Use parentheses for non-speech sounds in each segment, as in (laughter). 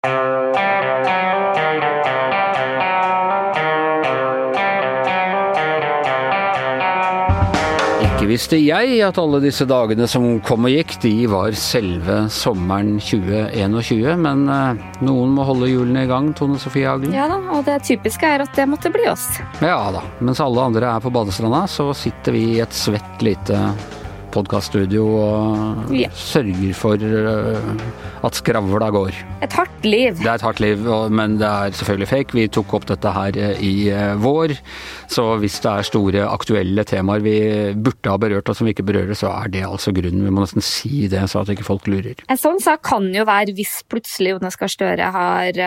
Ikke visste jeg at alle disse dagene som kom og gikk, de var selve sommeren 2021. Men eh, noen må holde hjulene i gang, Tone Sofie Hagen. Ja da, og det typiske er at det måtte bli oss. Ja da. Mens alle andre er på badestranda, så sitter vi i et svett lite podkaststudio og Ja. sørger for eh, at skravla går. Et hardt liv. Det er et hardt liv, men det er selvfølgelig fake. Vi tok opp dette her eh, i eh, vår, så hvis det er store aktuelle temaer vi burde ha berørt og som vi ikke berører, så er det altså grunnen. Vi må nesten si det, så at ikke folk lurer. En sånn sak kan jo være hvis plutselig Jonas Gahr Støre har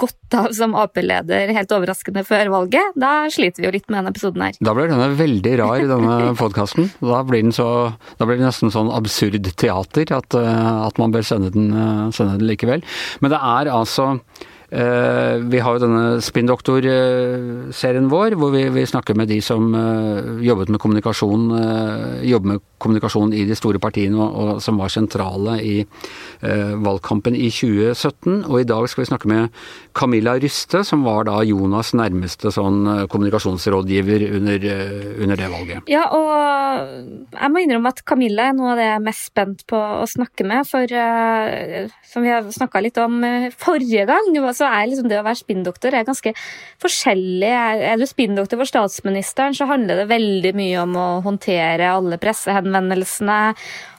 gått av som Ap-leder helt overraskende før valget. Da sliter vi jo litt med denne episoden her. Da blir denne veldig rar, denne (laughs) podkasten. Da blir den så Da blir det nesten sånn absurd teater at, eh, at man bør sende den, eh, sende den likevel. Men det er altså vi har jo denne Spinndoktor-serien vår, hvor vi, vi snakker med de som eh, jobbet med kommunikasjon, eh, jobber med kommunikasjon i de store partiene, og, og som var sentrale i eh, valgkampen i 2017. Og i dag skal vi snakke med Camilla Ryste, som var da Jonas nærmeste sånn eh, kommunikasjonsrådgiver under, eh, under det valget. Ja, og jeg må innrømme at Camilla er noe av det jeg er mest spent på å snakke med. For eh, som vi har snakka litt om eh, forrige gang, så er liksom det å være spinndoktor er ganske forskjellig. Er du spinndoktor for statsministeren, så handler det veldig mye om å håndtere alle pressehenvendelsene.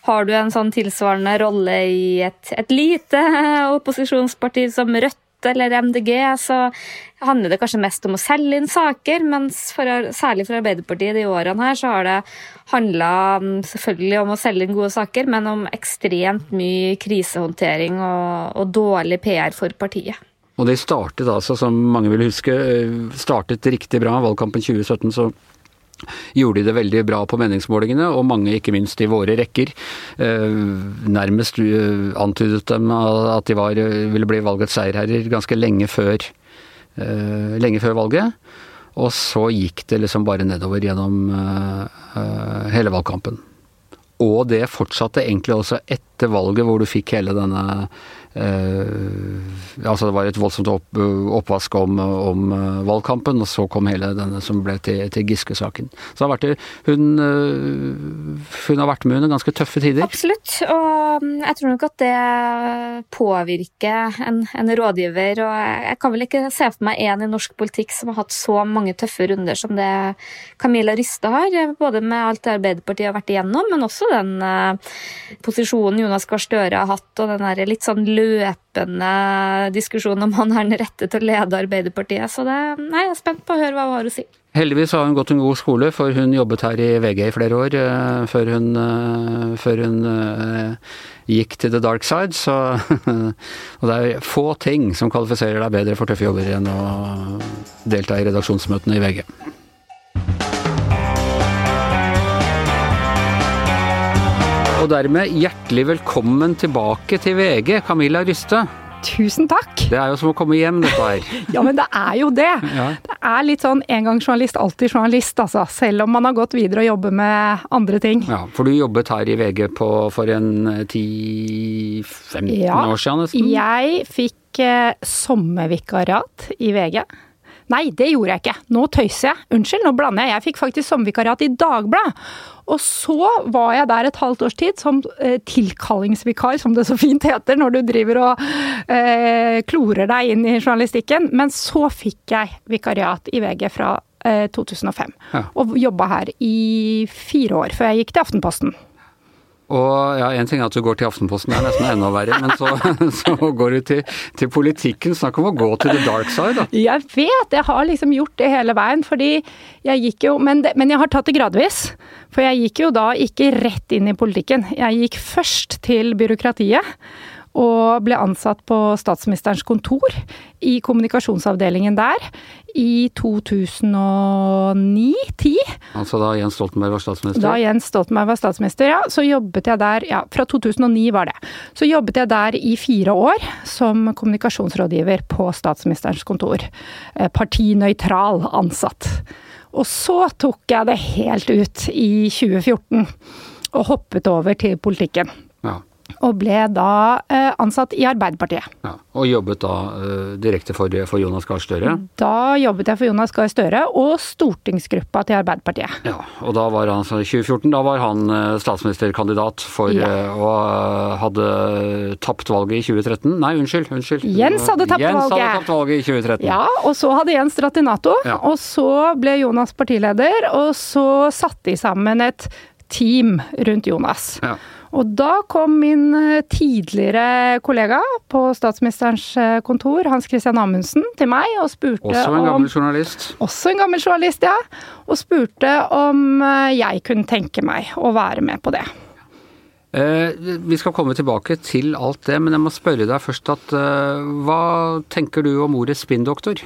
Har du en sånn tilsvarende rolle i et, et lite (laughs) opposisjonsparti som Rødt eller MDG, så handler det kanskje mest om å selge inn saker, mens for, særlig for Arbeiderpartiet de årene her, så har det handla selvfølgelig om å selge inn gode saker, men om ekstremt mye krisehåndtering og, og dårlig PR for partiet. Og det startet altså, som mange vil huske, eh, startet riktig bra. Valgkampen 2017 så gjorde de det veldig bra på meningsmålingene, og mange, ikke minst i våre rekker, eh, nærmest eh, antydet dem at de var, ville bli valgets seierherrer ganske lenge før, lenge før valget. Og så gikk det liksom bare nedover gjennom hele valgkampen. Og det fortsatte egentlig også etter valget, hvor du fikk hele denne Altså det var et voldsomt opp, oppvask om, om eh, valgkampen, og så kom hele denne som ble til, til Giske-saken. Så har vært, hun, eh, hun har vært med under ganske tøffe tider. Absolutt, og mm, jeg tror nok at det påvirker en, en rådgiver. Og jeg kan vel ikke se for meg en i norsk politikk som har hatt så mange tøffe runder som det Camilla Ryste har. Både med alt det Arbeiderpartiet har vært igjennom, men også den eh, posisjonen Jonas Gahr Støre har hatt, og den der litt sånn løpende diskusjon om han er den rette til å lede Arbeiderpartiet. Så det, nei, jeg er spent på å høre hva hun har å si. Heldigvis har hun gått en god skole, for hun jobbet her i VG i flere år eh, før hun, eh, før hun eh, gikk til the dark side. Så, (laughs) og det er få ting som kvalifiserer deg bedre for tøffe jobber enn å delta i redaksjonsmøtene i VG. Og dermed hjertelig velkommen tilbake til VG, Camilla Ryste. Tusen takk! Det er jo som å komme hjem, dette her. (laughs) Ja, men det er jo det. Ja. Det er litt sånn en gang journalist, alltid journalist, altså. Selv om man har gått videre og jobber med andre ting. Ja, for du jobbet her i VG på, for en 10-15 Ja, år siden nesten? Jeg fikk eh, sommervikariat i VG. Nei, det gjorde jeg ikke. Nå tøyser jeg. Unnskyld, nå blander jeg. Jeg fikk faktisk sommervikariat i Dagbladet. Og så var jeg der et halvt års tid som eh, tilkallingsvikar, som det så fint heter når du driver og eh, klorer deg inn i journalistikken. Men så fikk jeg vikariat i VG fra eh, 2005. Ja. Og jobba her i fire år, før jeg gikk til Aftenposten. Og ja, En ting er at du går til Aftenposten, det er nesten enda verre, men så, (laughs) så går du til, til politikken. Snakk om å gå til the dark side, da. Jeg vet, jeg har liksom gjort det hele veien, fordi jeg gikk jo men, det, men jeg har tatt det gradvis. For jeg gikk jo da ikke rett inn i politikken. Jeg gikk først til byråkratiet. Og ble ansatt på statsministerens kontor i kommunikasjonsavdelingen der i 2009-10. Altså da Jens Stoltenberg var statsminister? Da Jens Stoltenberg var statsminister, ja, så jobbet jeg der Ja, fra 2009 var det. Så jobbet jeg der i fire år som kommunikasjonsrådgiver på statsministerens kontor. Eh, Partinøytral ansatt. Og så tok jeg det helt ut i 2014 og hoppet over til politikken. Ja. Og ble da eh, ansatt i Arbeiderpartiet. Ja, og jobbet da uh, direkte for, for, Jonas Gahr Støre? Da jobbet jeg for Jonas Gahr Støre og stortingsgruppa til Arbeiderpartiet. Ja, og da var han, altså, 2014 da var han statsministerkandidat for ja. og hadde tapt valget i 2013. Nei, unnskyld. unnskyld. Jens hadde tapt Jens valget. Hadde tapt valget i 2013. Ja, og så hadde Jens dratt i Nato. Ja. Og så ble Jonas partileder, og så satte de sammen et team rundt Jonas. Ja. Og da kom min eh, tidligere kollega på statsministerens eh, kontor, Hans Christian Amundsen, til meg og spurte om Også en gammel journalist? Også en gammel journalist, ja. Og spurte om eh, jeg kunne tenke meg å være med på det. Eh, vi skal komme tilbake til alt det, men jeg må spørre deg først at eh, hva tenker du om ordet spinndoktor?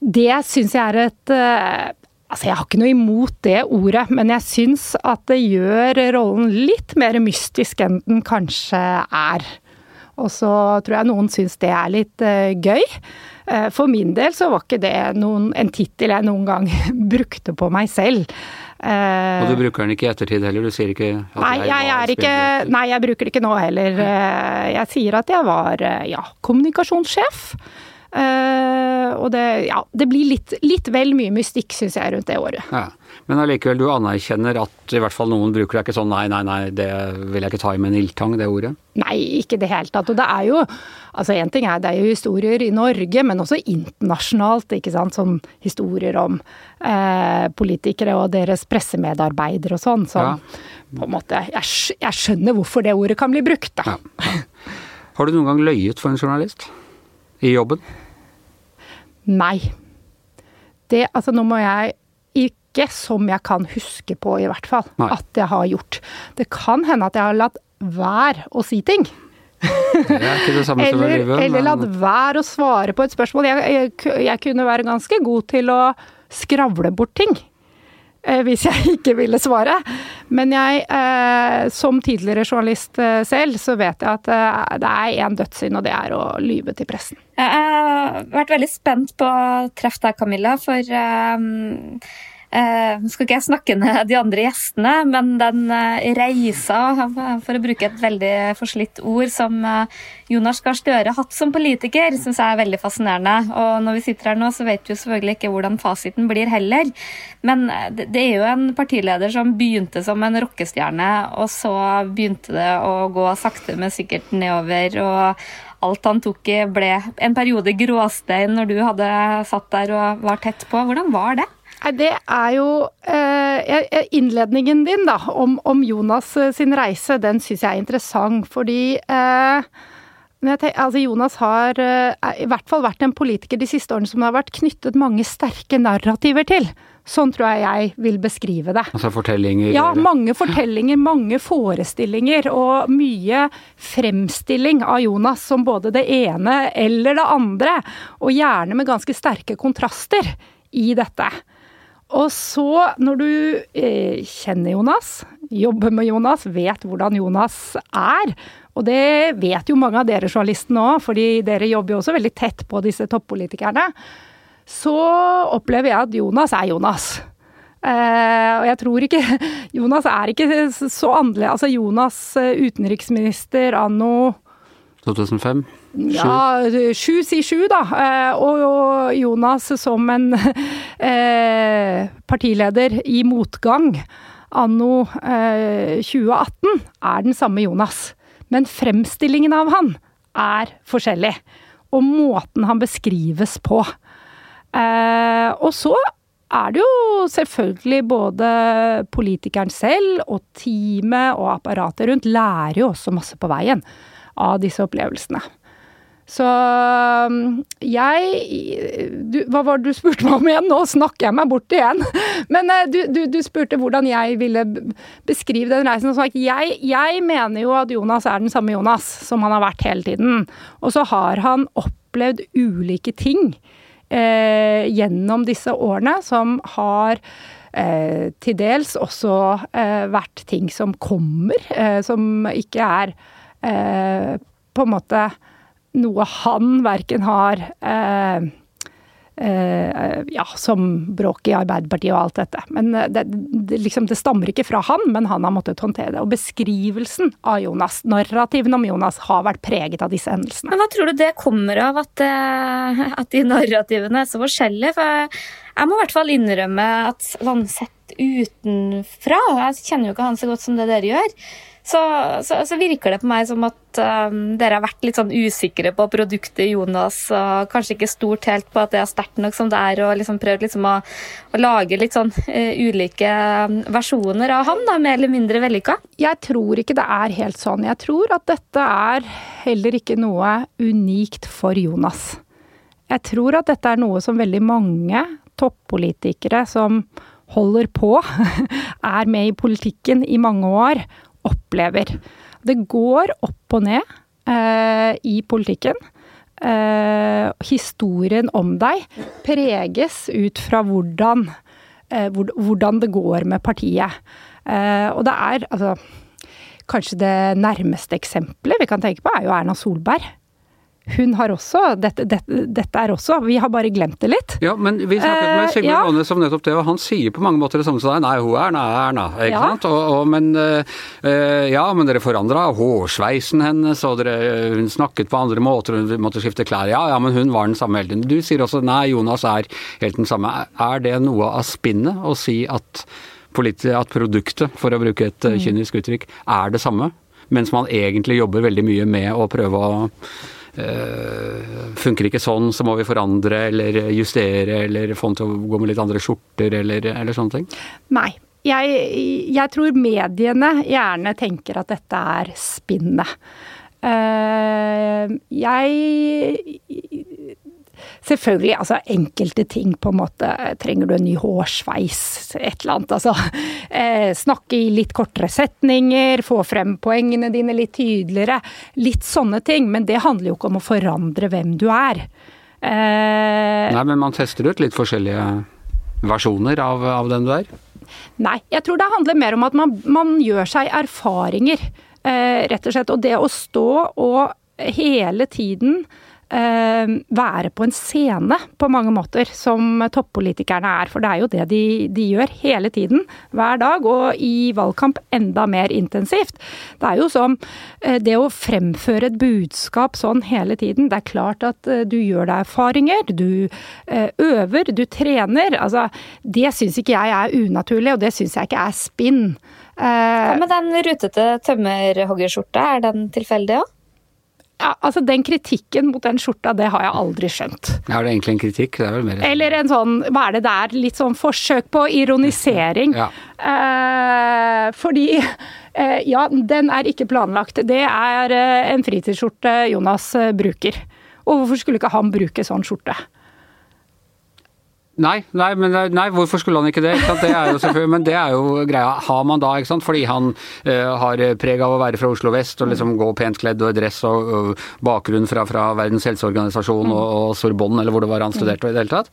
Det syns jeg er et eh, Altså, jeg har ikke noe imot det ordet, men jeg syns at det gjør rollen litt mer mystisk enn den kanskje er. Og så tror jeg noen syns det er litt uh, gøy. Uh, for min del så var ikke det noen, en tittel jeg noen gang (laughs) brukte på meg selv. Uh, og du bruker den ikke i ettertid heller? Du sier ikke at nei, jeg, jeg er ikke, Nei, jeg bruker det ikke nå heller. jeg sier at jeg var ja, kommunikasjonssjef. Uh, og det, ja, det blir litt, litt vel mye mystikk, syns jeg, rundt det året. Ja. Men allikevel, du anerkjenner at i hvert fall noen bruker det ikke sånn nei, nei, nei, det vil jeg ikke ta i med en ildtang, det ordet? Nei, ikke i det hele tatt. Og det er jo Altså én ting er det er jo historier i Norge, men også internasjonalt, ikke sant. Sånn historier om eh, politikere og deres pressemedarbeidere og sånn. Som ja. på en måte jeg, jeg, skjønner hvorfor det ordet kan bli brukt, da. Ja. Har du noen gang løyet for en journalist? I jobben? Nei. Det Altså, nå må jeg ikke som jeg kan huske på, i hvert fall, Nei. at jeg har gjort. Det kan hende at jeg har latt være å si ting. Det er ikke det samme som eller, livet. Eller latt være å svare på et spørsmål. Jeg, jeg, jeg, kunne være ganske god til å skravle bort ting. Eh, hvis jeg (laughs) ikke ville svare. Men jeg, eh, som tidligere journalist eh, selv, så vet jeg at det er én dødssynd, og det er å lyve til pressen. Jeg har vært veldig spent på å treffe deg, Camilla, for um Uh, skal ikke jeg snakke ned de andre gjestene, men den uh, reisa, for å bruke et veldig forslitt ord, som uh, Jonas Gahr Støre har hatt som politiker, syns jeg er veldig fascinerende. Og når vi sitter her nå, så vet vi jo selvfølgelig ikke hvordan fasiten blir heller. Men det er jo en partileder som begynte som en rockestjerne, og så begynte det å gå sakte, men sikkert nedover. og alt han tok i ble en periode gråstein når du hadde satt der og var tett på. Hvordan var det? Det er jo eh, Innledningen din da, om, om, Jonas eh, sin reise, den syns jeg er interessant. Fordi eh, tenker, altså Jonas har eh, i hvert fall vært en politiker de siste årene som det har vært knyttet mange sterke narrativer til. Sånn tror jeg jeg vil beskrive det. Altså fortellinger? Ja, mange fortellinger, mange forestillinger. Og mye fremstilling av Jonas som både det ene eller det andre. Og gjerne med ganske sterke kontraster i dette. Og så, når du eh, kjenner Jonas, jobber med Jonas, vet hvordan Jonas er, og det vet jo mange av dere journalistene òg, fordi dere jobber jo også veldig tett på disse toppolitikerne, så opplever jeg at Jonas er Jonas. Eh, og jeg tror ikke (laughs) Jonas er ikke så annerledes Altså Jonas eh, utenriksminister anno 2005? Ja, sju sier sju, da. Eh, og Jonas som en (laughs) eh, partileder i motgang anno 2018 eh, er den samme Jonas. Men fremstillingen av han er forskjellig. Og måten han beskrives på. Og så er det jo selvfølgelig både politikeren selv og teamet og apparatet rundt lærer jo også masse på veien av disse opplevelsene. Så um, jeg du, Hva var det du spurte meg om igjen? Nå snakker jeg meg bort igjen. (laughs) Men eh, du, du, du spurte hvordan jeg ville beskrive den reisen. Jeg, jeg, mener jo at Jonas er den samme Jonas som han har vært hele tiden. Og så har han opplevd ulike ting eh, gjennom disse årene som har eh, til dels også eh, vært ting som kommer, eh, som ikke er eh, på en måte noe han verken har eh, Eh, ja, som bråk i Arbeiderpartiet og alt dette. Men eh, det, det, liksom, det, stammer ikke fra han, men han har måttet håndtere det. Og beskrivelsen av Jonas, narrativen om Jonas, har vært preget av disse hendelsene. Men hva tror du det kommer av at, eh, at de narrativene er så forskjellige? For jeg må i hvert fall innrømme at sånn sett utenfra, jeg kjenner jo ikke han så godt som det dere gjør, så, så, så, virker det på meg som at um, dere har vært litt sånn usikre på produktet Jonas, og kanskje ikke stort helt på at det er sterkt nok som det er, og liksom prøvd liksom å, å, lage litt sånn uh, (laughs) ulike um, versjoner av han, da, mer eller mindre vellykka? Jeg tror ikke det er helt sånn. Jeg tror at dette er heller ikke noe unikt for Jonas. Jeg tror at dette er noe som veldig mange toppolitikere som holder på, (laughs) er med i politikken i mange år opplever. Det går opp og ned eh, i politikken. Eh, historien om deg preges ut fra hvordan, eh, hvordan det går med partiet. Eh, og det er altså Kanskje det nærmeste eksempelet vi kan tenke på, er jo Erna Solberg hun har også dette, dette, dette, er også Vi har bare glemt det litt. Ja, men vi snakket med eh, Sigmund Aanes uh, ja. om nettopp det, og han sier på mange måter det samme som deg. Nei, hun er Erna, Ikke ja. sant? Og, og, men øh, ja, men dere forandra hårsveisen hennes, og dere, hun snakket på andre måter, hun måtte skifte klær. Ja, ja, men hun var den samme hele tiden. Du sier også nei, Jonas er helt den samme. Er det noe av spinnet å si at, at produktet, for å bruke et mm. kynisk uttrykk, er det samme? Mens man egentlig jobber veldig mye med å prøve å funker ikke sånn, så må vi forandre eller justere eller få den til å gå med litt andre skjorter eller, eller sånne ting? Nei. Jeg, jeg, tror mediene gjerne tenker at dette er spinnet. Uh, jeg Selvfølgelig, altså enkelte ting på en måte Trenger du en ny hårsveis, et eller annet. Altså (laughs) eh, snakke i litt kortere setninger, få frem poengene dine litt tydeligere. Litt sånne ting. Men det handler jo ikke om å forandre hvem du er. Eh, Nei, men man tester ut litt forskjellige versjoner av, av den du er? Nei, jeg tror det handler mer om at man, man gjør seg erfaringer, eh, rett og slett. Og det å stå og hele tiden være på en scene på mange måter, som toppolitikerne er. For det er jo det de, de, gjør hele tiden, hver dag, og i valgkamp enda mer intensivt. Det er jo som eh, det å fremføre et budskap sånn hele tiden. Det er klart at eh, du gjør deg erfaringer, du øver, du trener. Altså, det syns ikke jeg er unaturlig, og det syns jeg ikke er spinn. Hva med den rutete tømmerhoggerskjorta, er den tilfeldig òg? Ja, altså Den kritikken mot den skjorta, det har jeg aldri skjønt. Er det egentlig en kritikk? Det er vel mer Eller en sånn, hva er det der, litt sånn forsøk på ironisering. Ja. Eh, fordi eh, ja, den er ikke planlagt. Det er eh, en fritidsskjorte Jonas eh, bruker. Og hvorfor skulle ikke han bruke sånn skjorte? Nei, nei, men, nei, hvorfor skulle han ikke det? Ikke det er jo men det er jo greia. Har man da, ikke sant, fordi han uh, har preg av å være fra Oslo vest og liksom gå pent kledd og i dress og, og bakgrunn fra, fra, Verdens helseorganisasjon og, og, Sorbonne, eller hvor det var han studerte i det hele tatt,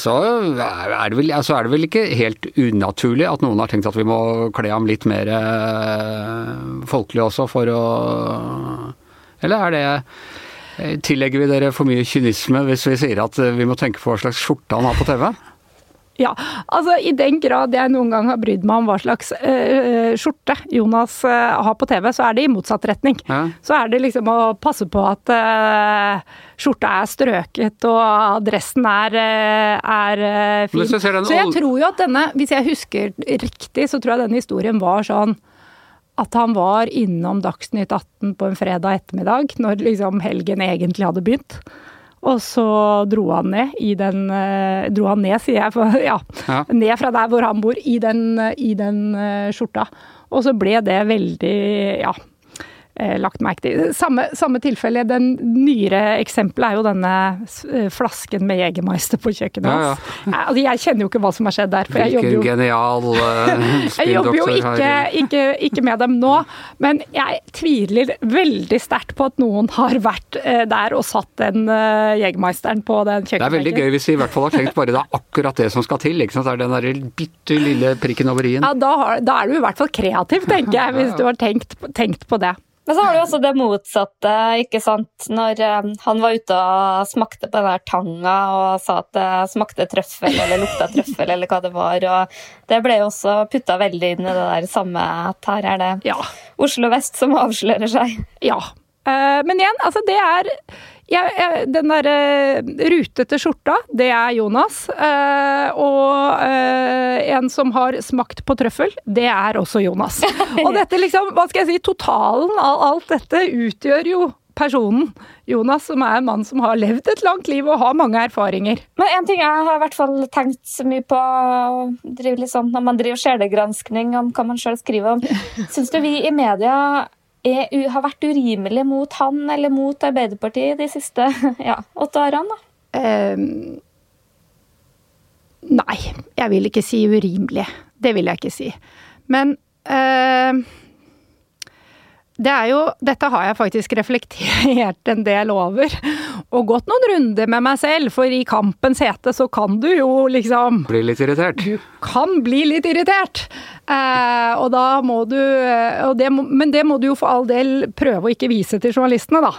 så er det, vel, altså er det vel ikke helt unaturlig at noen har tenkt at vi må kle ham litt mer uh, folkelig også for å Eller er det Eh, tillegger vi dere for mye kynisme hvis vi sier at eh, vi må tenke på hva slags skjorte han har på TV? Ja, altså i den grad jeg noen gang har brydd meg om hva slags øh, skjorte Jonas øh, har på TV, så er det i motsatt retning. Ja. Så er det liksom å passe på at øh, skjorta er strøket og dressen er, er fin. Så jeg tror jo at denne, hvis jeg husker riktig, så tror jeg denne historien var sånn at han var innom Dagsnytt 18 på en fredag ettermiddag, når liksom helgen egentlig hadde begynt. Og så dro han ned i den uh, Dro han ned, sier jeg, for, (laughs) ja, ja. Ned fra der hvor han bor, i den, i den uh, skjorta. Og så ble det veldig Ja Eh, lagt merke til. Samme, samme tilfelle, den nyere eksempelet er jo denne eh, flasken med Jegermeister på kjøkkenet hans. Ja, ja. Jeg, altså, jeg kjenner jo ikke hva som har skjedd der. For jeg jobber jo, genial uh, (laughs) Jeg jobber jo ikke, ikke, ikke, med dem nå, men jeg tviler veldig sterkt på at noen har vært uh, der og satt den uh, Jegermeisteren på den kjøkkenbenken. Det er veldig gøy hvis vi i hvert fall har tenkt bare det er akkurat det som skal til. ikke sant? Det er den der bitte lille prikken over i-en. Ja, da, har, da, er du i hvert fall kreativ, tenker jeg, hvis du har tenkt, tenkt på det. Men så har du også det motsatte, ikke sant. Når um, han var ute og smakte på den der tanga og sa at det smakte trøffel eller lukta trøffel eller hva det var. Og det ble jo også putta veldig inn i det der samme at her er det Ja. Oslo vest som avslører seg. Ja. Uh, men igjen, altså det er jeg, jeg, Den derre rutete skjorta, det er Jonas. Eh, og eh, en som har smakt på trøffel, det er også Jonas. (laughs) Og dette liksom, hva skal jeg si, totalen av alt dette utgjør jo personen Jonas, som er en mann som har levd et langt liv og har mange erfaringer. Men en ting jeg har i hvert fall tenkt så mye på sånn, når man driver sjelegranskning om hva man sjøl skriver om (laughs) Syns du vi i media er, har vært urimelig mot han eller mot Arbeiderpartiet de siste (laughs) ja, åtte årene? da? Um, nei, jeg vil ikke si urimelig. Det vil jeg ikke si. Men eh, det er jo Dette har jeg faktisk reflektert en del over. Og gått noen runder med meg selv, for i kampens hete så kan du jo liksom Bli litt irritert. du kan bli litt irritert. Eh, og da må du og det må, Men det må du jo for all del prøve å ikke vise til journalistene, da.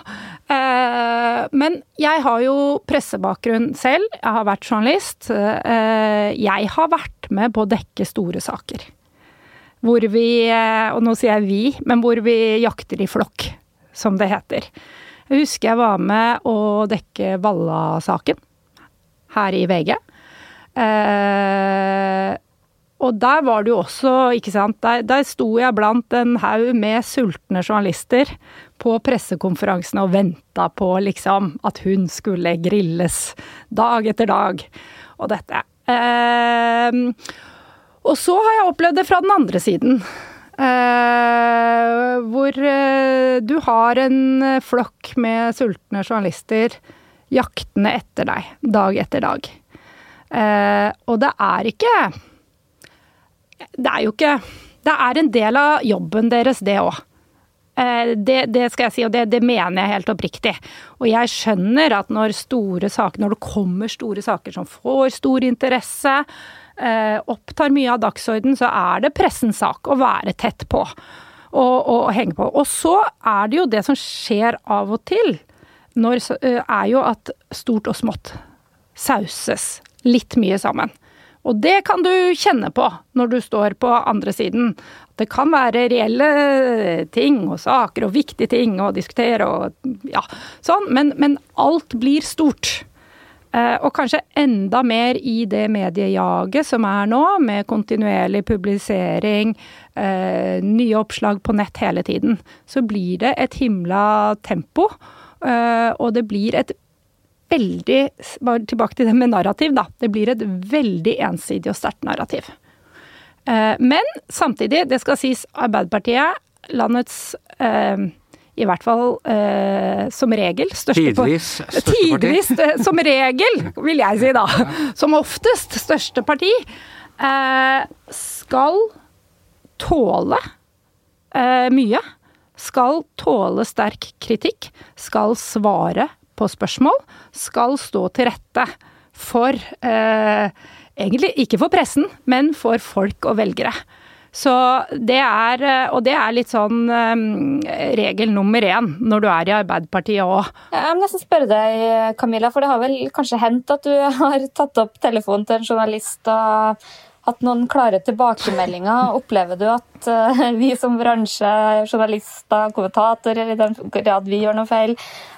Eh, men jeg har jo pressebakgrunn selv. Jeg har vært journalist. Eh, jeg har vært med på å dekke store saker. Hvor vi, eh, og nå sier jeg vi, men hvor vi jakter i flokk, som det heter. Jeg husker jeg var med å dekke Valla-saken her i VG. Eh, og der var det jo også, ikke sant, der, der sto jeg blant en haug med sultne journalister på pressekonferansene og venta på liksom at hun skulle grilles dag etter dag. Og dette. Eh, og så har jeg opplevd det fra den andre siden. Eh, hvor eh, du har en flokk med sultne journalister jaktende etter deg dag etter dag. Eh, og det er ikke Det er jo ikke Det er en del av jobben deres, det òg. Eh, det, det skal jeg si, og det, det mener jeg helt oppriktig. Og jeg skjønner at når store saker, når det kommer store saker som får stor interesse, eh, opptar mye av dagsorden, så er det pressens sak å være tett på og, og henge på. Og så er det jo det som skjer av og til, når, eh, er jo at stort og smått sauses litt mye sammen. Og det kan du kjenne på når du står på andre siden. Det kan være reelle ting og saker og viktige ting å diskutere og ja, sånn, men, men alt blir stort. Eh, Og kanskje enda mer i det mediejaget som er nå, med kontinuerlig publisering, eh, nye oppslag på nett hele tiden. Så blir det et himla tempo, eh, og det blir et veldig Bare tilbake til det med narrativ, da. Det blir et veldig ensidig og sterkt narrativ. Men samtidig, det skal sies, Arbeiderpartiet, landets i hvert fall eh, som regel største Tidvis største parti. Tidvis, eh, som regel, vil jeg si da. Som oftest største parti. Eh, skal tåle eh, mye. Skal tåle sterk kritikk. Skal svare på spørsmål. Skal stå til rette for eh, Egentlig ikke for pressen, men for folk og velgere. Så det er, eh, og det er litt sånn eh, regel nummer én når du er i Arbeiderpartiet òg. Jeg må nesten spørre deg, Camilla, for det har vel kanskje hendt at du (laughs) har tatt opp telefonen til en journalist og hatt noen klare tilbakemeldinger. (laughs) Opplever du at eh, vi som bransje, journalister, kommentatorer, i den grad vi gjør noe feil,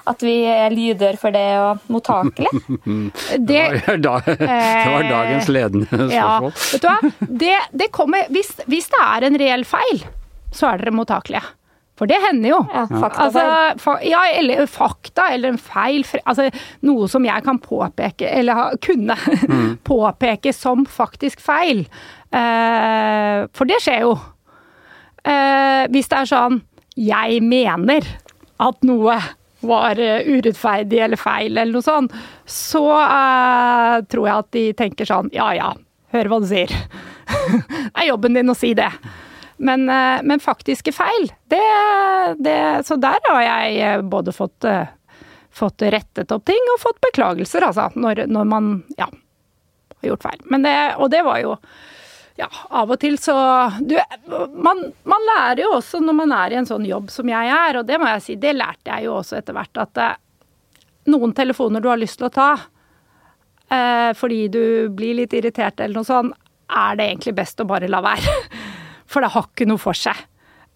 at vi er lydhøre for det og mottakelige? (laughs) Det, Det var, (laughs) dagens ledende ja, spørsmål. vet du hva? Det, det kommer, hvis, hvis det er en reell feil, så er dere mottakelige. For det hender jo. Ja, fakta Altså, fa ja, eller fakta, eller en feil Altså noe som jeg kan påpeke, eller ha, kunne (laughs) påpeke som faktisk feil. Eh, for det skjer jo. Eh, hvis det er sånn Jeg mener at noe var urettferdig eller feil eller noe sånt, så eh, tror jeg at de tenker sånn Ja ja, hør hva du sier. (laughs) det er jobben din å si det. Men, eh, men faktiske feil, det, det Så der har jeg eh, både fått, eh, fått rettet opp ting og fått beklagelser, altså. Når, når man ja, har gjort feil. Det, og det var jo ja, av og til så du, man, man, lærer jo også når man er i en sånn jobb som jeg er, og det må jeg si, det lærte jeg jo også etter hvert, at noen telefoner du har lyst til å ta fordi du blir litt irritert eller noe sånt, er det egentlig best å bare la være. (laughs) For det har ikke noe for seg.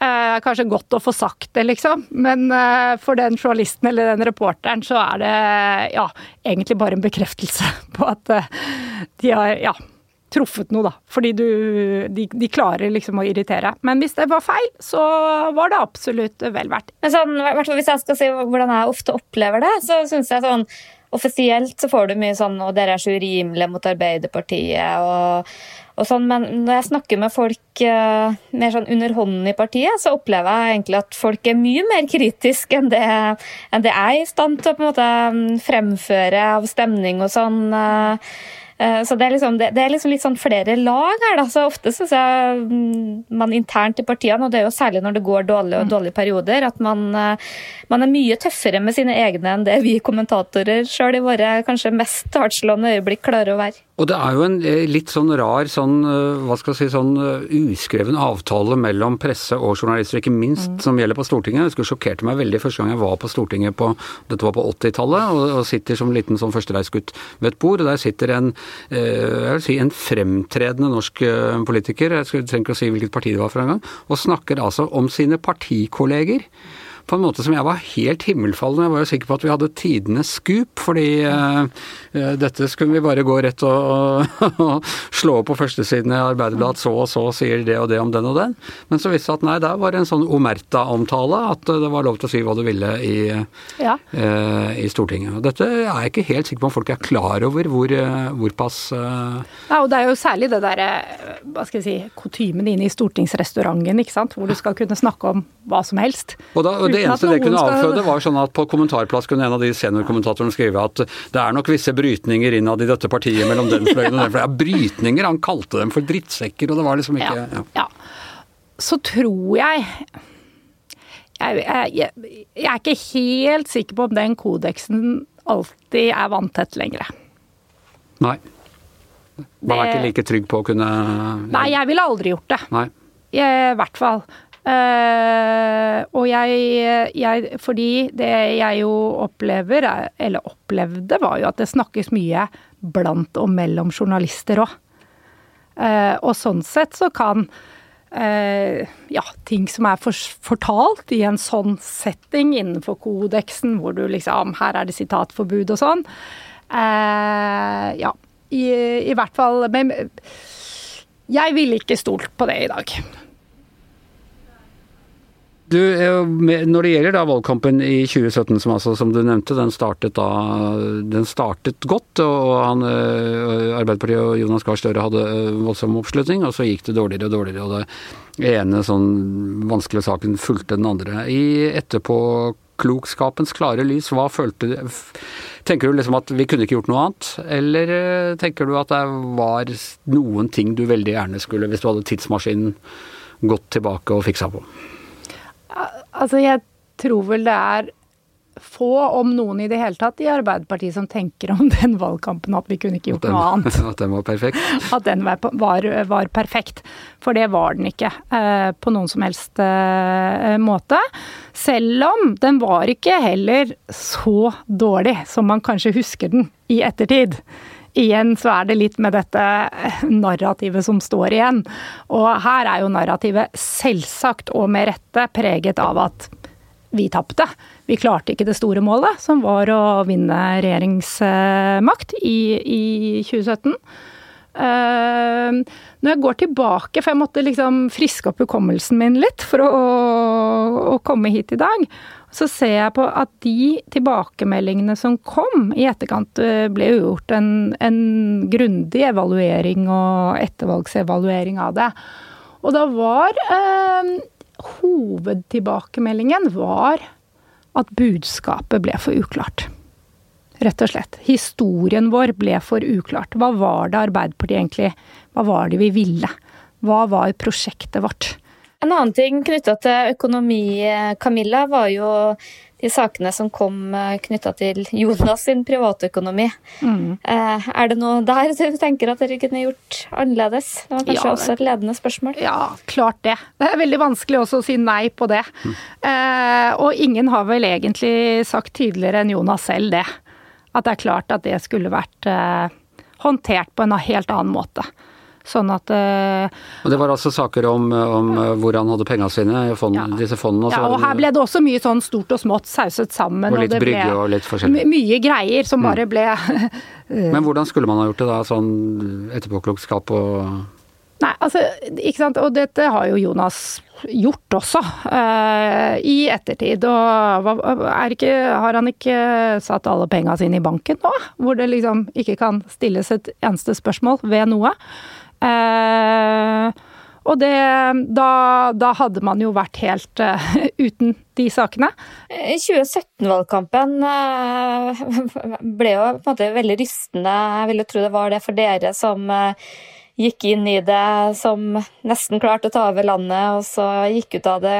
Eh, kanskje godt å få sagt det, liksom, men eh, for den journalisten eller den reporteren så er det ja, egentlig bare en bekreftelse (laughs) på at eh, de har ja, truffet noe, da. Fordi du de, de, klarer liksom å irritere. Men hvis det var feil, så var det absolutt vel verdt. Men sånn, Hvis jeg skal si hvordan jeg ofte opplever det, så syns jeg sånn Offisielt så får du mye sånn 'og dere er så urimelige mot Arbeiderpartiet' og, og, sånn, men når jeg snakker med folk uh, mer sånn underhånden i partiet, så opplever jeg egentlig at folk er mye mer kritiske enn det, enn det jeg er i stand til å på en måte mm, fremføre av stemning og sånn. Uh, så det er, liksom, det, det er liksom litt sånn flere lag her. Da. Så ofte syns jeg mm, man internt i partiene, og det er jo særlig når det går dårlige og mm. dårlige perioder, at man, man, er mye tøffere med sine egne enn det vi kommentatorer sjøl i våre kanskje mest hardtslående øyeblikk klarer å være. Og det er jo en eh, litt sånn rar sånn, hva skal jeg si, sånn uskreven avtale mellom presse og journalister, ikke minst mm. som gjelder på Stortinget. Det sjokkerte meg veldig første gang jeg var på Stortinget på dette var på 80-tallet, og, og, sitter som liten sånn førstereisgutt ved et bord, og der sitter en Eh, jeg vil si en fremtredende norsk eh, politiker, jeg trenger ikke å si hvilket parti det var for en gang, og snakker altså om sine partikolleger på en måte som jeg var helt himmelfallen. Jeg var jo sikker på at vi hadde tidenes skup, fordi uh, dette skulle vi bare gå rett og, og, og slå opp på førstesiden i Arbeiderbladet, så og så sier det og det om den og den. Men så viste det at nei, der var det en sånn omerta-omtale, at det var lov til å si hva du ville i, ja. uh, i Stortinget. Og dette er jeg ikke helt sikker på om folk er klar over hvor, hvor pass uh... Ja, og det er jo særlig det derre, hva skal jeg si, kutymen inne i stortingsrestauranten, ikke sant, hvor du skal kunne snakke om hva som helst. Og da, og det eneste det kunne avføde, var sånn at på kommentarplass kunne en av de seniorkommentatorene skrive at det er nok visse brytninger innad i dette partiet mellom den fløyen og den fløyen. Ja, brytninger! Han kalte dem for drittsekker, og det var liksom ikke ja. ja. Så tror jeg jeg, jeg, jeg er ikke helt sikker på om den kodeksen alltid er vanntett lenger. Nei. Man er ikke like trygg på å kunne Nei, jeg ville aldri gjort det. Nei. I hvert fall. Uh, og jeg, jeg, Fordi det jeg jo opplever, eller opplevde, var jo at det snakkes mye blant og mellom journalister òg. Uh, eh, og sånn sett så kan uh, ja, ting som er for, fortalt i en sånn setting innenfor kodeksen, hvor du liksom Her er det sitatforbud og sånn. ja, i, i hvert fall Men jeg ville ikke stolt på det i dag. Du, når det gjelder da valgkampen i 2017, som, altså, som du nevnte, den startet, da, den startet godt. og han, eh, Arbeiderpartiet og Jonas Gahr Støre hadde eh, voldsom oppslutning, og så gikk det dårligere og dårligere. og Det ene sånn vanskelige saken fulgte den andre. I etterpåklokskapens klare lys, hva følte du Tenker du liksom at vi kunne ikke gjort noe annet, eller eh, tenker du at det var noen ting du veldig gjerne skulle, hvis du hadde tidsmaskinen, gått tilbake og fiksa på? Altså, jeg tror vel det er få, om noen i det hele tatt, i Arbeiderpartiet som tenker om (laughs) den valgkampen at vi kunne ikke gjort den, noe annet. At den var perfekt? (laughs) At den var, var, var perfekt. For det var den ikke eh, på noen som helst eh, måte. Selv om den var ikke heller så dårlig som man kanskje husker den i ettertid igjen så er det litt med dette narrativet som står igjen. Og her er jo narrativet selvsagt og med rette preget av at vi tapte. Vi klarte ikke det store målet, som var å vinne regjeringsmakt i, i 2017. Uh, når jeg går tilbake, for jeg måtte liksom friske opp hukommelsen min litt for å, å, komme hit i dag, så ser jeg på at de tilbakemeldingene som kom i etterkant, eh, ble jo gjort en, en grundig evaluering og ettervalgsevaluering av det. Og da var eh, Hovedtilbakemeldingen var at budskapet ble for uklart. Rett og slett. Historien vår ble for uklart. Hva var det Arbeiderpartiet egentlig Hva var det vi ville? Hva var prosjektet vårt? En annen ting knytta til økonomi, Camilla, var jo de sakene som kom uh, knytta til Jonas sin privatøkonomi. Mm. Uh, er det noe der du tenker at dere kunne gjort annerledes? Det var kanskje ja, også et ledende spørsmål? Ja, klart det. Det er veldig vanskelig også å si nei på det. Mm. Uh, og ingen har vel egentlig sagt tydeligere enn Jonas selv det. At det er klart at det skulle vært håndtert på en helt annen måte. Sånn at uh, Og Det var altså saker om, om hvor han hadde pengene sine, fond, ja. disse fondene? Ja, og her ble det også mye sånn stort og smått sauset sammen. Og litt og brygge og litt forskjellig? Mye greier som mm. bare ble (laughs) Men hvordan skulle man ha gjort det da, sånn etterpåklokskap og Nei, altså, ikke sant. Og dette har jo Jonas gjort også, uh, i ettertid. Og ikke, har han ikke satt alle penga sine i banken nå? Hvor det liksom ikke kan stilles et eneste spørsmål ved noe? Uh, og det da, da, hadde man jo vært helt uh, uten de sakene. 2017-valgkampen uh, ble jo på en måte veldig rystende. Jeg ville tro det var det for dere som uh, gikk inn i det som nesten klarte å ta over landet, og så gikk ut av det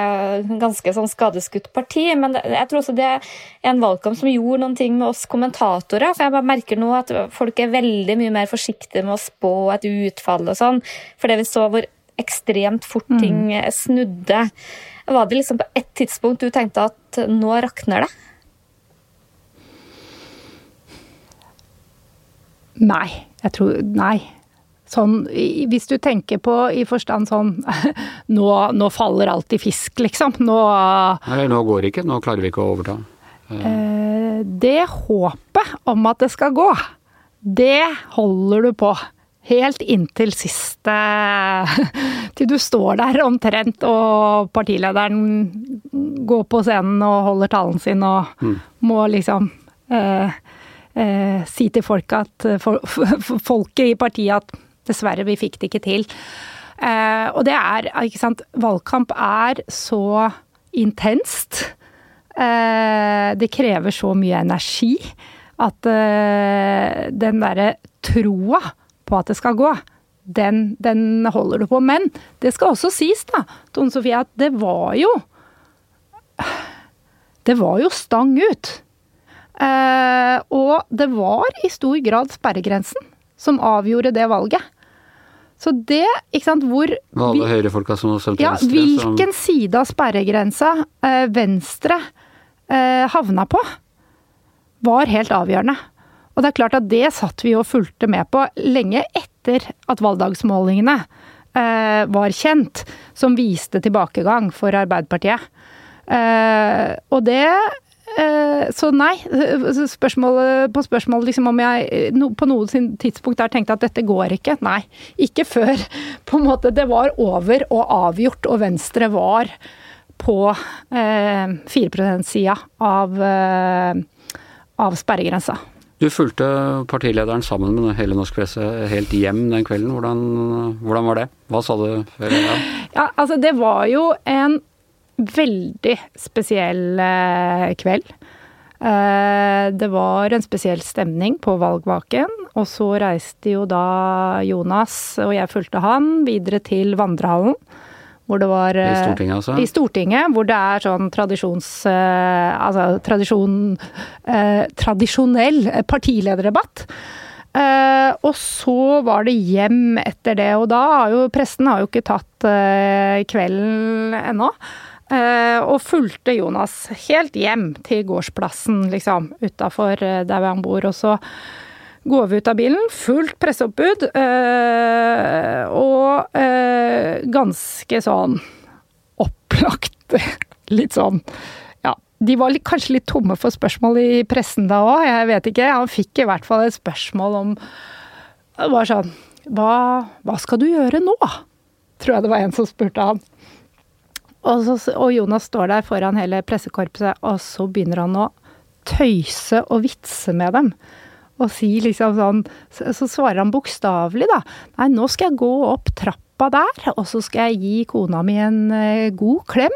ganske sånn skadeskutt parti. Men jeg tror også det er en valgkamp som gjorde noen ting med oss kommentatorer. For jeg bare merker nå at folk er veldig mye mer forsiktige med å spå et utfall og sånn. Fordi vi så hvor ekstremt fort mm. ting snudde. Var det liksom på ett tidspunkt du tenkte at nå rakner det? Nei. Jeg tror Nei. Sånn, hvis du tenker på i forstand sånn (laughs) nå, nå faller alt i fisk, liksom. Nå Nei, nå går det ikke. Nå klarer vi ikke å overta. Eh, det håpet om at det skal gå, det holder du på. Helt inntil siste (laughs) Til du står der omtrent og partilederen går på scenen og holder talen sin og mm. må liksom eh, eh, si til folk at for, (laughs) for, folket i partiet at Dessverre, vi fikk det ikke til. Eh, og det er, ikke sant Valgkamp er så intenst. Eh, det krever så mye energi at eh, den derre troa på at det skal gå, den, den, holder du på. Men det skal også sies, da, Tone Sofie, at det var jo Det var jo stang ut. Eh, og det var i stor grad sperregrensen som avgjorde det valget. Så det, ikke sant, hvor Var alle høyrefolka som stemte ja, venstre? Hvilken som... side av sperregrensa eh, Venstre eh, havna på, var helt avgjørende. Og det er klart at det satt vi og fulgte med på lenge etter at valgdagsmålingene eh, var kjent, som viste tilbakegang for Arbeiderpartiet. Eh, og det så nei. Spørsmålet, på spørsmålet liksom om jeg på noe tidspunkt der tenkte at dette går ikke. Nei. Ikke før (laughs) på en måte det var over og avgjort, og Venstre var på eh, 4 %-sida av, eh, av sperregrensa. Du fulgte partilederen sammen med hele norsk presse helt hjem den kvelden. Hvordan, hvordan var det? Hva sa du? Ja? ja, altså det var jo en veldig spesiell eh, kveld. Eh, det var en spesiell stemning på valgvaken, og så reiste jo da Jonas, og jeg fulgte han, videre til vandrehallen. Hvor det var I Stortinget, altså? I Stortinget, hvor det er sånn tradisjons... Altså tradisjon Tradisjonell partilederdebatt. Eh, og så var det hjem etter det, og da har jo pressen har jo ikke tatt eh, kvelden ennå. Eh, og fulgte Jonas helt hjem til gårdsplassen, liksom, utafor eh, der han bor. Og så går vi ut av bilen, fullt presseoppbud, eh, og ganske sånn opplagt (laughs) Litt sånn de var kanskje litt tomme for spørsmål i pressen da òg, jeg vet ikke. Han fikk i hvert fall et spørsmål om var sånn hva, hva skal du gjøre nå? Tror jeg det var en som spurte han. Og, så, og, Jonas står der foran hele pressekorpset, og så begynner han å tøyse og vitse med dem. Og si liksom sånn Så, svarer han bokstavelig, da. Nei, nå skal jeg gå opp trappa der, og så skal jeg gi kona mi en uh, god klem.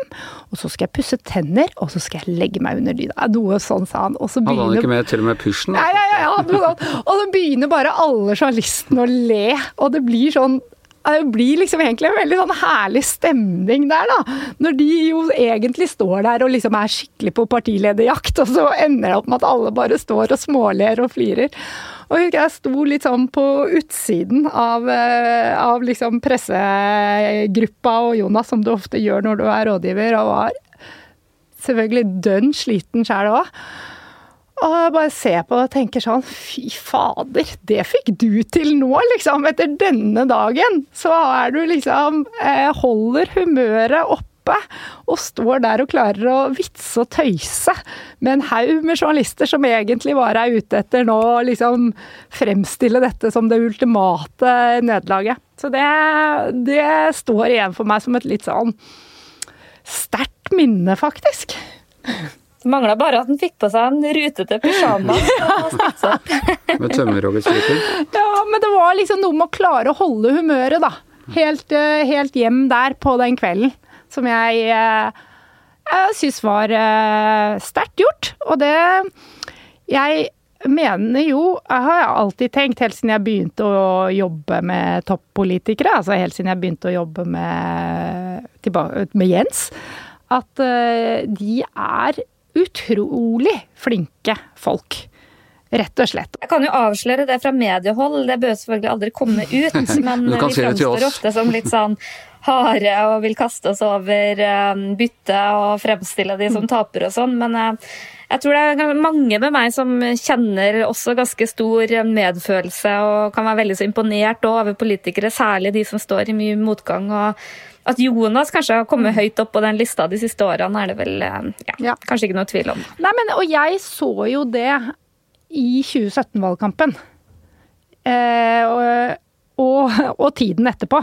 Og så skal jeg pusse tenner, og så skal jeg legge meg under dyna. Noe sånn, sa han. Og så begynner Hadde han ikke med til og med pysjen? Nei, ja, ja. Og så begynner bare alle journalistene å le, og det blir sånn det blir liksom egentlig en veldig sånn herlig stemning der, da. Når de jo egentlig står der og liksom er skikkelig på partilederjakt, og så ender det opp med at alle bare står og småler og flirer. Og jeg sto litt sånn på utsiden av, eh, av liksom pressegruppa og Jonas, som du ofte gjør når du er rådgiver, og var selvfølgelig dønn sliten sjæl òg. Og jeg bare ser på det og tenker sånn Fy fader, det fikk du til nå, liksom. Etter denne dagen. Så er du liksom eh, Holder humøret oppe og står der og klarer å vitse og tøyse med en haug med journalister som egentlig bare er ute etter nå å liksom fremstille dette som det ultimate nederlaget. Så det, det står igjen for meg som et litt sånn sterkt minne, faktisk. Mangla bare at han fikk på seg en rutete pysjamas. (laughs) (laughs) Med tømmerhoggerstriper. Ja, men det var liksom noe med å klare å holde humøret, da. Helt, eh, helt hjem der på den kvelden. Som jeg, eh, jeg syns var eh, sterkt gjort. Og det Jeg mener jo Jeg har alltid tenkt, helt siden jeg begynte å jobbe med toppolitikere, altså helt siden jeg begynte å jobbe med, med Jens, at de er utrolig flinke folk. Rett og slett. Jeg kan jo avsløre det fra mediehold, det bør selvfølgelig aldri komme ut. (laughs) Men vi framstår ofte som litt sånn harde og vil kaste oss over bytte byttet og fremstille de som taper og sånn. Men uh, jeg tror det er mange med meg som kjenner også ganske stor medfølelse og kan være veldig så imponert over politikere, særlig de som står i mye motgang. og at Jonas kanskje har kommet høyt opp på den lista de siste årene, er det vel uh, ja, ja. kanskje ikke noe tvil om. Nei, men, Og jeg så jo det i 2017-valgkampen. Eh, og, og, og, tiden etterpå.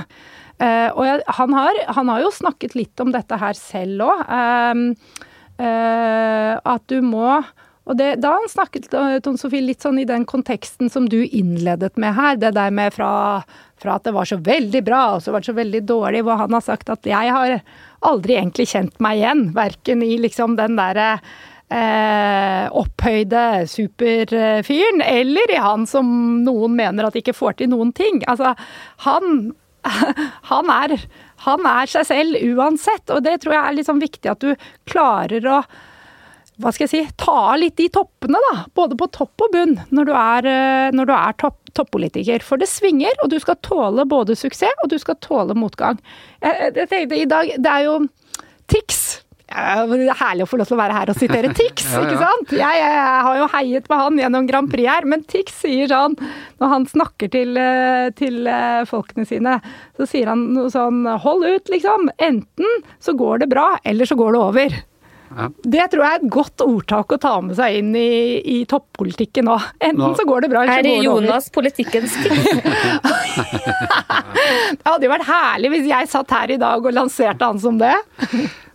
Eh, og jeg, han, har, han, har, jo snakket litt om dette her selv òg. Eh, eh, at du må og det, da snakket Tone Sofie, litt sånn i den konteksten som du innledet med her. Det der med fra, fra at det var så veldig bra, og så var det så veldig dårlig. Hvor han har sagt at jeg har aldri egentlig kjent meg igjen. Verken i liksom den derre eh, opphøyde superfyren, eller i han som noen mener at ikke får til noen ting. Altså, han, (laughs) han, er, han er seg selv uansett, og det tror jeg er liksom viktig at du klarer å hva skal jeg si, ta av litt de toppene, da. Både på topp og bunn, når du er, eh, når du er topp, toppolitiker. For det svinger, og du skal tåle både suksess og du skal tåle motgang. Jeg, jeg tenkte i dag, Det er jo Tix det er herlig å få lov til å være her og sitere (laughs) Tix, ja, ja. ikke sant? Jeg, jeg, har jo heiet på han gjennom Grand Prix her, men Tix sier sånn Når han snakker til, eh, til eh, folkene sine, så sier han noe sånn Hold ut, liksom. Enten så går det bra, eller så går det over. Ja. Det tror jeg er et godt ordtak å ta med seg inn i, i toppolitikken nå. Enten nå. så går det bra, eller så går det over. Er Jonas politikkens (laughs) (laughs) det hadde jo vært herlig hvis jeg satt her i dag og lanserte han som det.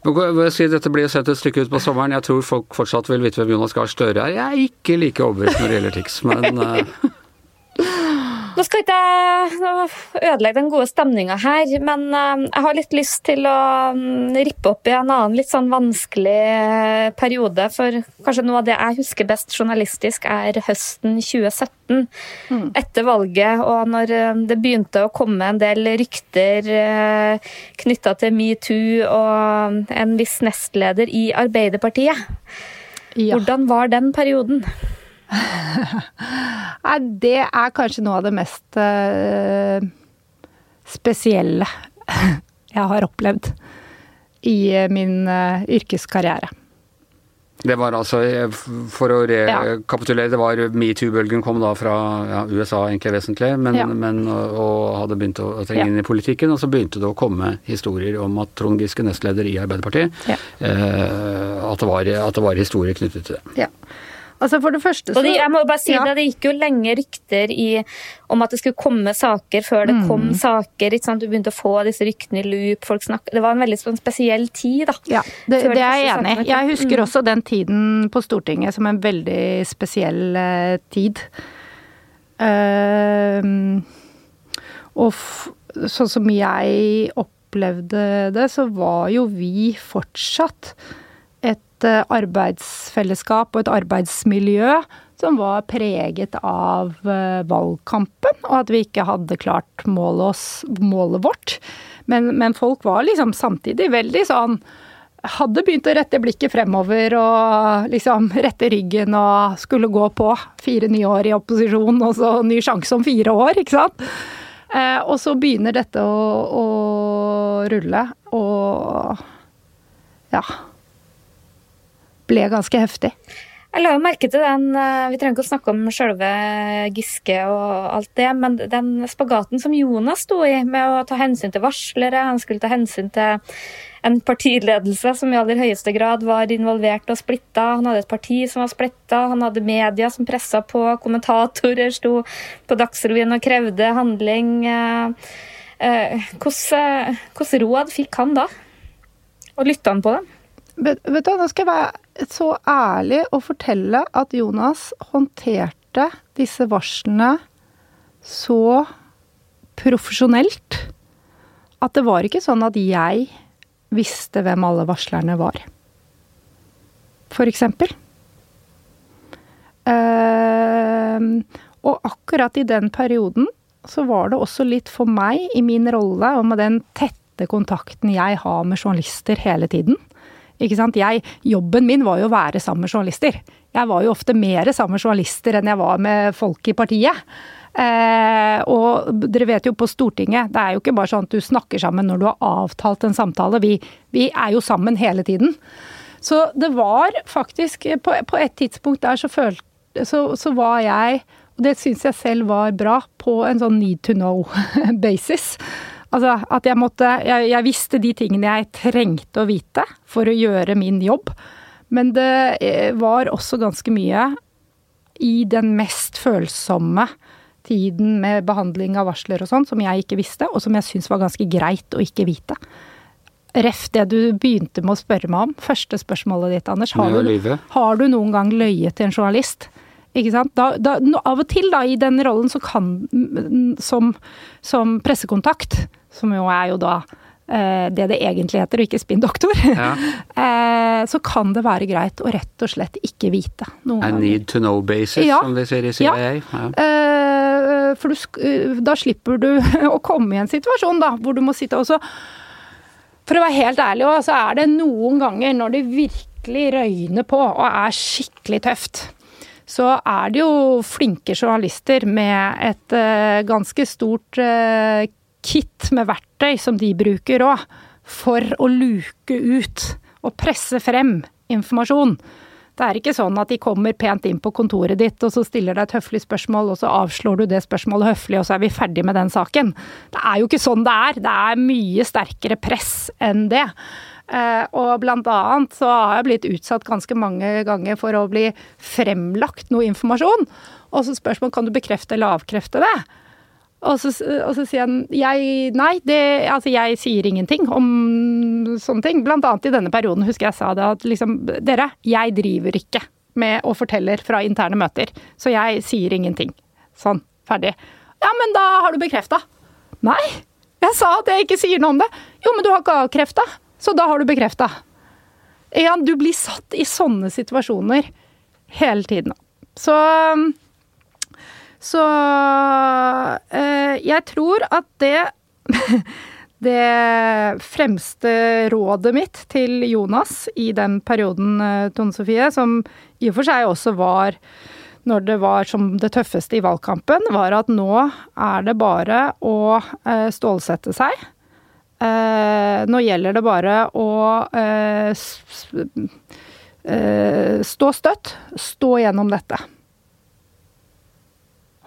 Dette blir sett et stykke ut på sommeren. Jeg tror folk fortsatt vil vite hvem Jonas Gahr Støre er. Jeg er ikke like overbevist når det gjelder TIX, men uh... (laughs) Nå skal ikke jeg ødelegge den gode stemninga her, men eh, jeg har litt lyst til å mm, rippe opp i en annen litt sånn vanskelig eh, periode. For kanskje noe av det jeg husker best journalistisk, er høsten 2017. Mm. Etter valget, og når eh, det begynte å komme en del rykter knytta til metoo og en viss nestleder i Arbeiderpartiet. Ja. Hvordan var den perioden? Nei, det er kanskje noe av det mest uh, spesielle (laughs) jeg har opplevd i min uh, yrkeskarriere. Det var altså, for å rekapitulere, det var metoo-bølgen kom da fra ja, USA egentlig vesentlig, men, ja. men, og hadde begynt å, å trenge inn i politikken. Og så begynte det å komme historier om at Trond Giske, nestleder i Arbeiderpartiet, eh, at, det var, at det var historier knyttet til det. Ja. Altså for det første så, og det, jeg må bare si ja. det, det gikk jo lenge rykter i, om at det skulle komme saker før det mm. kom saker. ikke sant? Du begynte å få disse ryktene i loop. folk snakket, Det var en veldig sånn spesiell tid. da. Ja, Det, det er jeg enig i. Jeg husker mm. også den tiden på Stortinget som en veldig spesiell uh, tid. Uh, og sånn som jeg opplevde det, så var jo vi fortsatt et arbeidsfellesskap og et arbeidsmiljø som var preget av eh, valgkampen, og at vi ikke hadde klart målet, oss, målet vårt. Men, men, folk var liksom samtidig veldig sånn Hadde begynt å rette blikket fremover og liksom (laughs) rette ryggen og skulle gå på. Fire nye år i opposisjon og så ny sjanse om fire år, ikke sant. Eh, og så begynner dette å, å rulle, og ja Ble ganske heftig. Jeg la jo merke til den eh, Vi trenger ikke å snakke om sjølve Giske og alt det, men den spagaten som Jonas sto i med å ta hensyn til varslere, han skulle ta hensyn til en partiledelse som i aller høyeste grad var involvert og splitta. Han hadde et parti som var splitta, han hadde media som pressa på, kommentatorer sto på Dagsrevyen og krevde handling. Hvilke råd fikk han da? Og lytta han på dem? Vet, vet du, Nå skal jeg være så ærlig og fortelle at Jonas håndterte disse varslene så profesjonelt at det var ikke sånn at jeg visste hvem alle varslerne var. For eksempel. Uh, og akkurat i den perioden så var det også litt for meg, i min rolle og med den tette kontakten jeg har med journalister hele tiden, ikke sant? Jeg, jobben min var jo å være sammen med journalister. Jeg var jo ofte mer sammen med journalister enn jeg var med folk i partiet. Eh, og dere vet jo på Stortinget, det er jo ikke bare sånn at du snakker sammen når du har avtalt en samtale. Vi, vi er jo sammen hele tiden. Så det var faktisk På, på et tidspunkt der så følte så, så var jeg, og det syns jeg selv var bra, på en sånn need to know (laughs) basis. Altså at jeg måtte jeg, jeg, visste de tingene jeg trengte å vite for å gjøre min jobb. Men det eh, var også ganske mye i den mest følsomme tiden med behandling av varsler og sånn, som jeg ikke visste, og som jeg syns var ganske greit å ikke vite. Ref det du begynte med å spørre meg om, første spørsmålet ditt, Anders. Har, du, har du noen gang løyet til en journalist? Ikke sant? Da, da, av og til da, i den rollen så kan som, som pressekontakt, som jo er jo da eh, det det egentlig heter, og ikke spinndoktor, (laughs) ja. eh, så kan det være greit å rett og slett ikke vite noe. I need to know basis, ja. som de sier i CIA. Ja. Eh, for du, da slipper du (laughs) å komme i en situasjon da, hvor du må sitte og så For å være helt ærlig så er det noen ganger når det virkelig røyner på og er skikkelig tøft så er det jo flinke journalister med et uh, ganske stort uh, kit med verktøy som de bruker òg, for å luke ut og presse frem informasjon. Det er ikke sånn at de kommer pent inn på kontoret ditt, og så stiller deg et høflig spørsmål, og så avslår du det spørsmålet høflig, og så er vi ferdig med den saken. Det er jo ikke sånn det er. Det er mye sterkere press enn det. Eh, og blant annet så har jeg blitt utsatt ganske mange ganger for å bli fremlagt noe informasjon. Og så spørsmål kan du bekrefte eller avkrefte det. Og så, og så, sier han jeg Nei, det, altså jeg sier ingenting om sånne ting. Blant annet i denne perioden husker jeg sa det at liksom Dere, jeg driver ikke med og forteller fra interne møter, så jeg sier ingenting. Sånn. Ferdig. Ja, men da har du bekrefta. Nei, jeg sa at jeg ikke sier noe om det. Jo, men du har ikke avkrefta, så da har du bekrefta. Ja, du blir satt i sånne situasjoner hele tiden. Så så eh, jeg tror at det (laughs) Det fremste rådet mitt til Jonas i den perioden, eh, Tone Sofie, som i og for seg også var når det var som det tøffeste i valgkampen, var at nå er det bare å eh, stålsette seg. Nå gjelder det bare å stå støtt, stå gjennom dette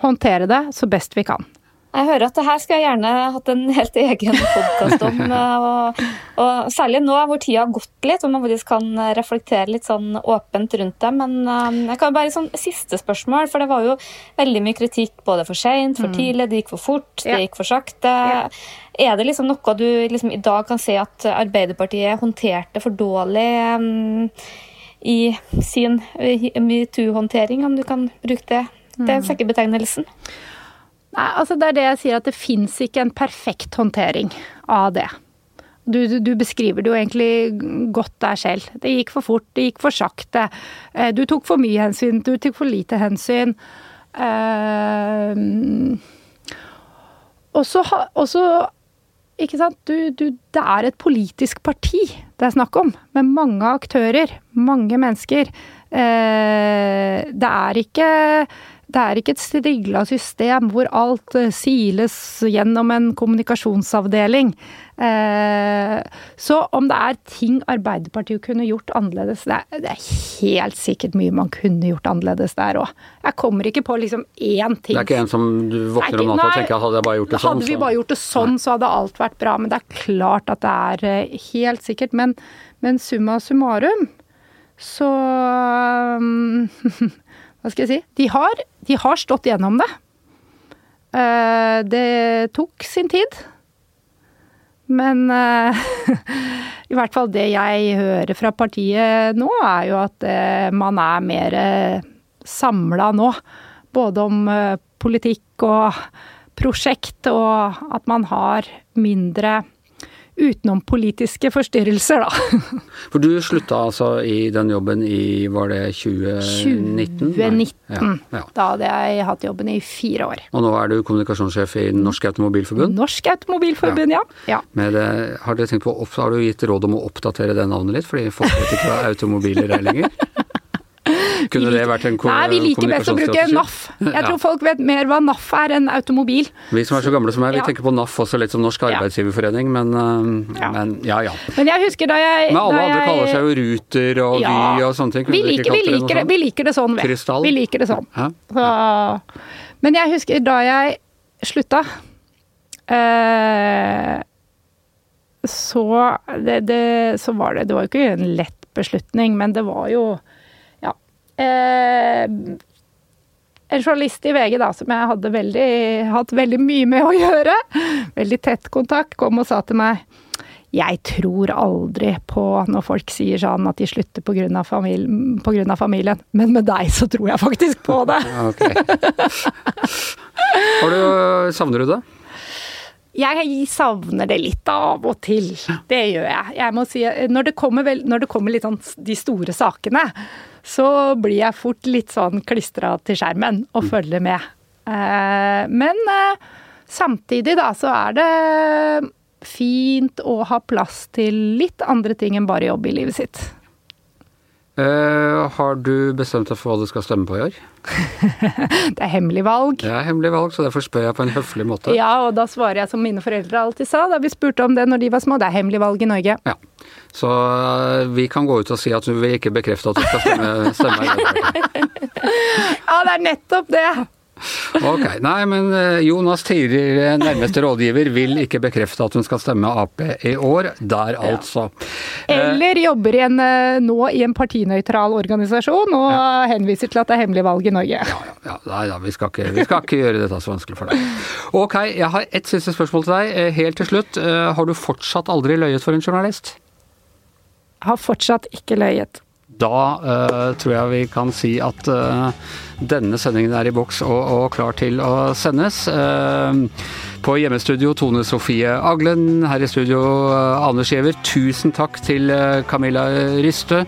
håndtere det så best vi kan. Jeg hører at det her skulle jeg gjerne hatt en helt egen podkast om. (laughs) Og, og, særlig nå hvor tida har gått litt, hvor man faktisk kan reflektere litt sånn åpent rundt det. Men um, jeg kan bare sånn siste spørsmål, for det var jo veldig mye kritikk både for seint, for mm. tidlig, det gikk for fort, det gikk for sakte. Ja. Er det liksom noe du liksom i dag kan si at Arbeiderpartiet håndterte for dårlig um, i sin metoo-håndtering, om du kan bruke det? Det er sekkebetegnelsen. Nei, altså det er det jeg sier, at det fins ikke en perfekt håndtering av det. Du, du, beskriver det jo egentlig godt der selv. Det gikk for fort, det gikk for sakte. Eh, du tok for mye hensyn, du tok for lite hensyn. Uh, og så ikke sant? Du, du, det er et politisk parti det er snakk om, med mange aktører, mange mennesker. Eh, det er ikke det er ikke et strigla system hvor alt eh, siles gjennom en kommunikasjonsavdeling. Eh, så om det er ting Arbeiderpartiet kunne gjort annerledes Det er, det er helt sikkert mye man kunne gjort annerledes der òg. Jeg kommer ikke på liksom én ting. Det er ikke en som du våkner om natta og tenker hadde jeg bare gjort det sånn? Hadde vi bare gjort det sånn, så hadde alt vært bra. Men det er klart at det er eh, helt sikkert. Men, men summa summarum så um, (laughs) Hva skal jeg si? De har, de har stått gjennom det. Uh, det tok sin tid. Men uh, (laughs) i hvert fall det jeg hører fra partiet nå, er jo at uh, man er mer samla nå. Både om politikk og prosjekt, og at man har mindre utenom politiske forstyrrelser, da. (laughs) For du slutta altså i den jobben i, var det 2019? 2019. Ja, ja. Da hadde jeg hatt jobben i fire år. Og nå er du kommunikasjonssjef i Norsk Automobilforbund? Norsk Automobilforbund, ja. ja. Det, har, dere på, har du gitt råd om å oppdatere det navnet litt, fordi folk vet ikke hva automobiler er lenger? (laughs) Kunne det vært en Nei, vi liker best å bruke NAF. Jeg tror folk vet mer hva NAF er enn automobil. Vi som er så gamle som meg, vi tenker på NAF også litt som Norsk Arbeidsgiverforening, men ja. men ja, ja. Men jeg husker da jeg Men alle andre jeg, kaller seg jo Ruter og Vy og sånne ting. Vi liker, vi, liker det, vi liker, det, sånn, vi. Vi liker det sånn. Så, men jeg husker da jeg slutta eh, så, det, det, så var det Det var jo ikke en lett beslutning, men det var jo eh, en journalist i VG da, som jeg hadde veldig, hatt veldig mye med å gjøre, veldig tett kontakt, kom og sa til meg jeg tror aldri på når folk sier sånn at de slutter pga. Familien, familien, men med deg så tror jeg faktisk på det. (laughs) Har Du, savner du det? Jeg savner det litt av og til. Det gjør jeg. jeg må si, når det kommer, vel, når det kommer litt sånn de store sakene, så blir jeg fort litt sånn klistra til skjermen og mm. følger med. Eh, men eh, samtidig da, så er det fint å ha plass til litt andre ting enn bare jobb i livet sitt. Uh, har du bestemt deg for hva du skal stemme på i år? (laughs) det er hemmelig valg. Det er hemmelig valg, så derfor spør jeg på en høflig måte. Ja, og da svarer jeg som mine foreldre alltid sa da vi spurte om det når de var små. Det er hemmelig valg i Norge. Ja. Så uh, vi kan gå ut og si at du vil ikke bekrefte at du skal stemme, stemme (laughs) ja, det er nettopp det. Ok. Nei, men eh, Jonas tidligere nærmeste rådgiver vil ikke bekrefte at hun skal stemme Ap i år. Der, altså. Eller jobber i en, eh, nå i en partinøytral organisasjon og ja. henviser til at det er hemmelig valg i Norge. Ja, ja. Nei da, vi skal, ikke, vi skal ikke gjøre dette så vanskelig for deg. Ok, jeg har ett siste spørsmål til deg. Eh, helt til slutt. Har du fortsatt aldri løyet for en journalist? Har fortsatt ikke løyet da uh, tror jeg vi kan si at uh, denne sendingen er i boks og, og klar til å sendes. Uh, på hjemmestudio Tone Sofie Aglen, her i studio Anders Giæver. Tusen takk til Camilla Ryste.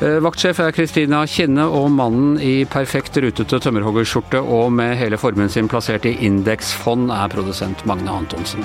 Vaktsjef er Kristina Kinne, og mannen i perfekt rutete tømmerhoggerskjorte og med hele formuen sin plassert i indeksfond er produsent Magne Antonsen.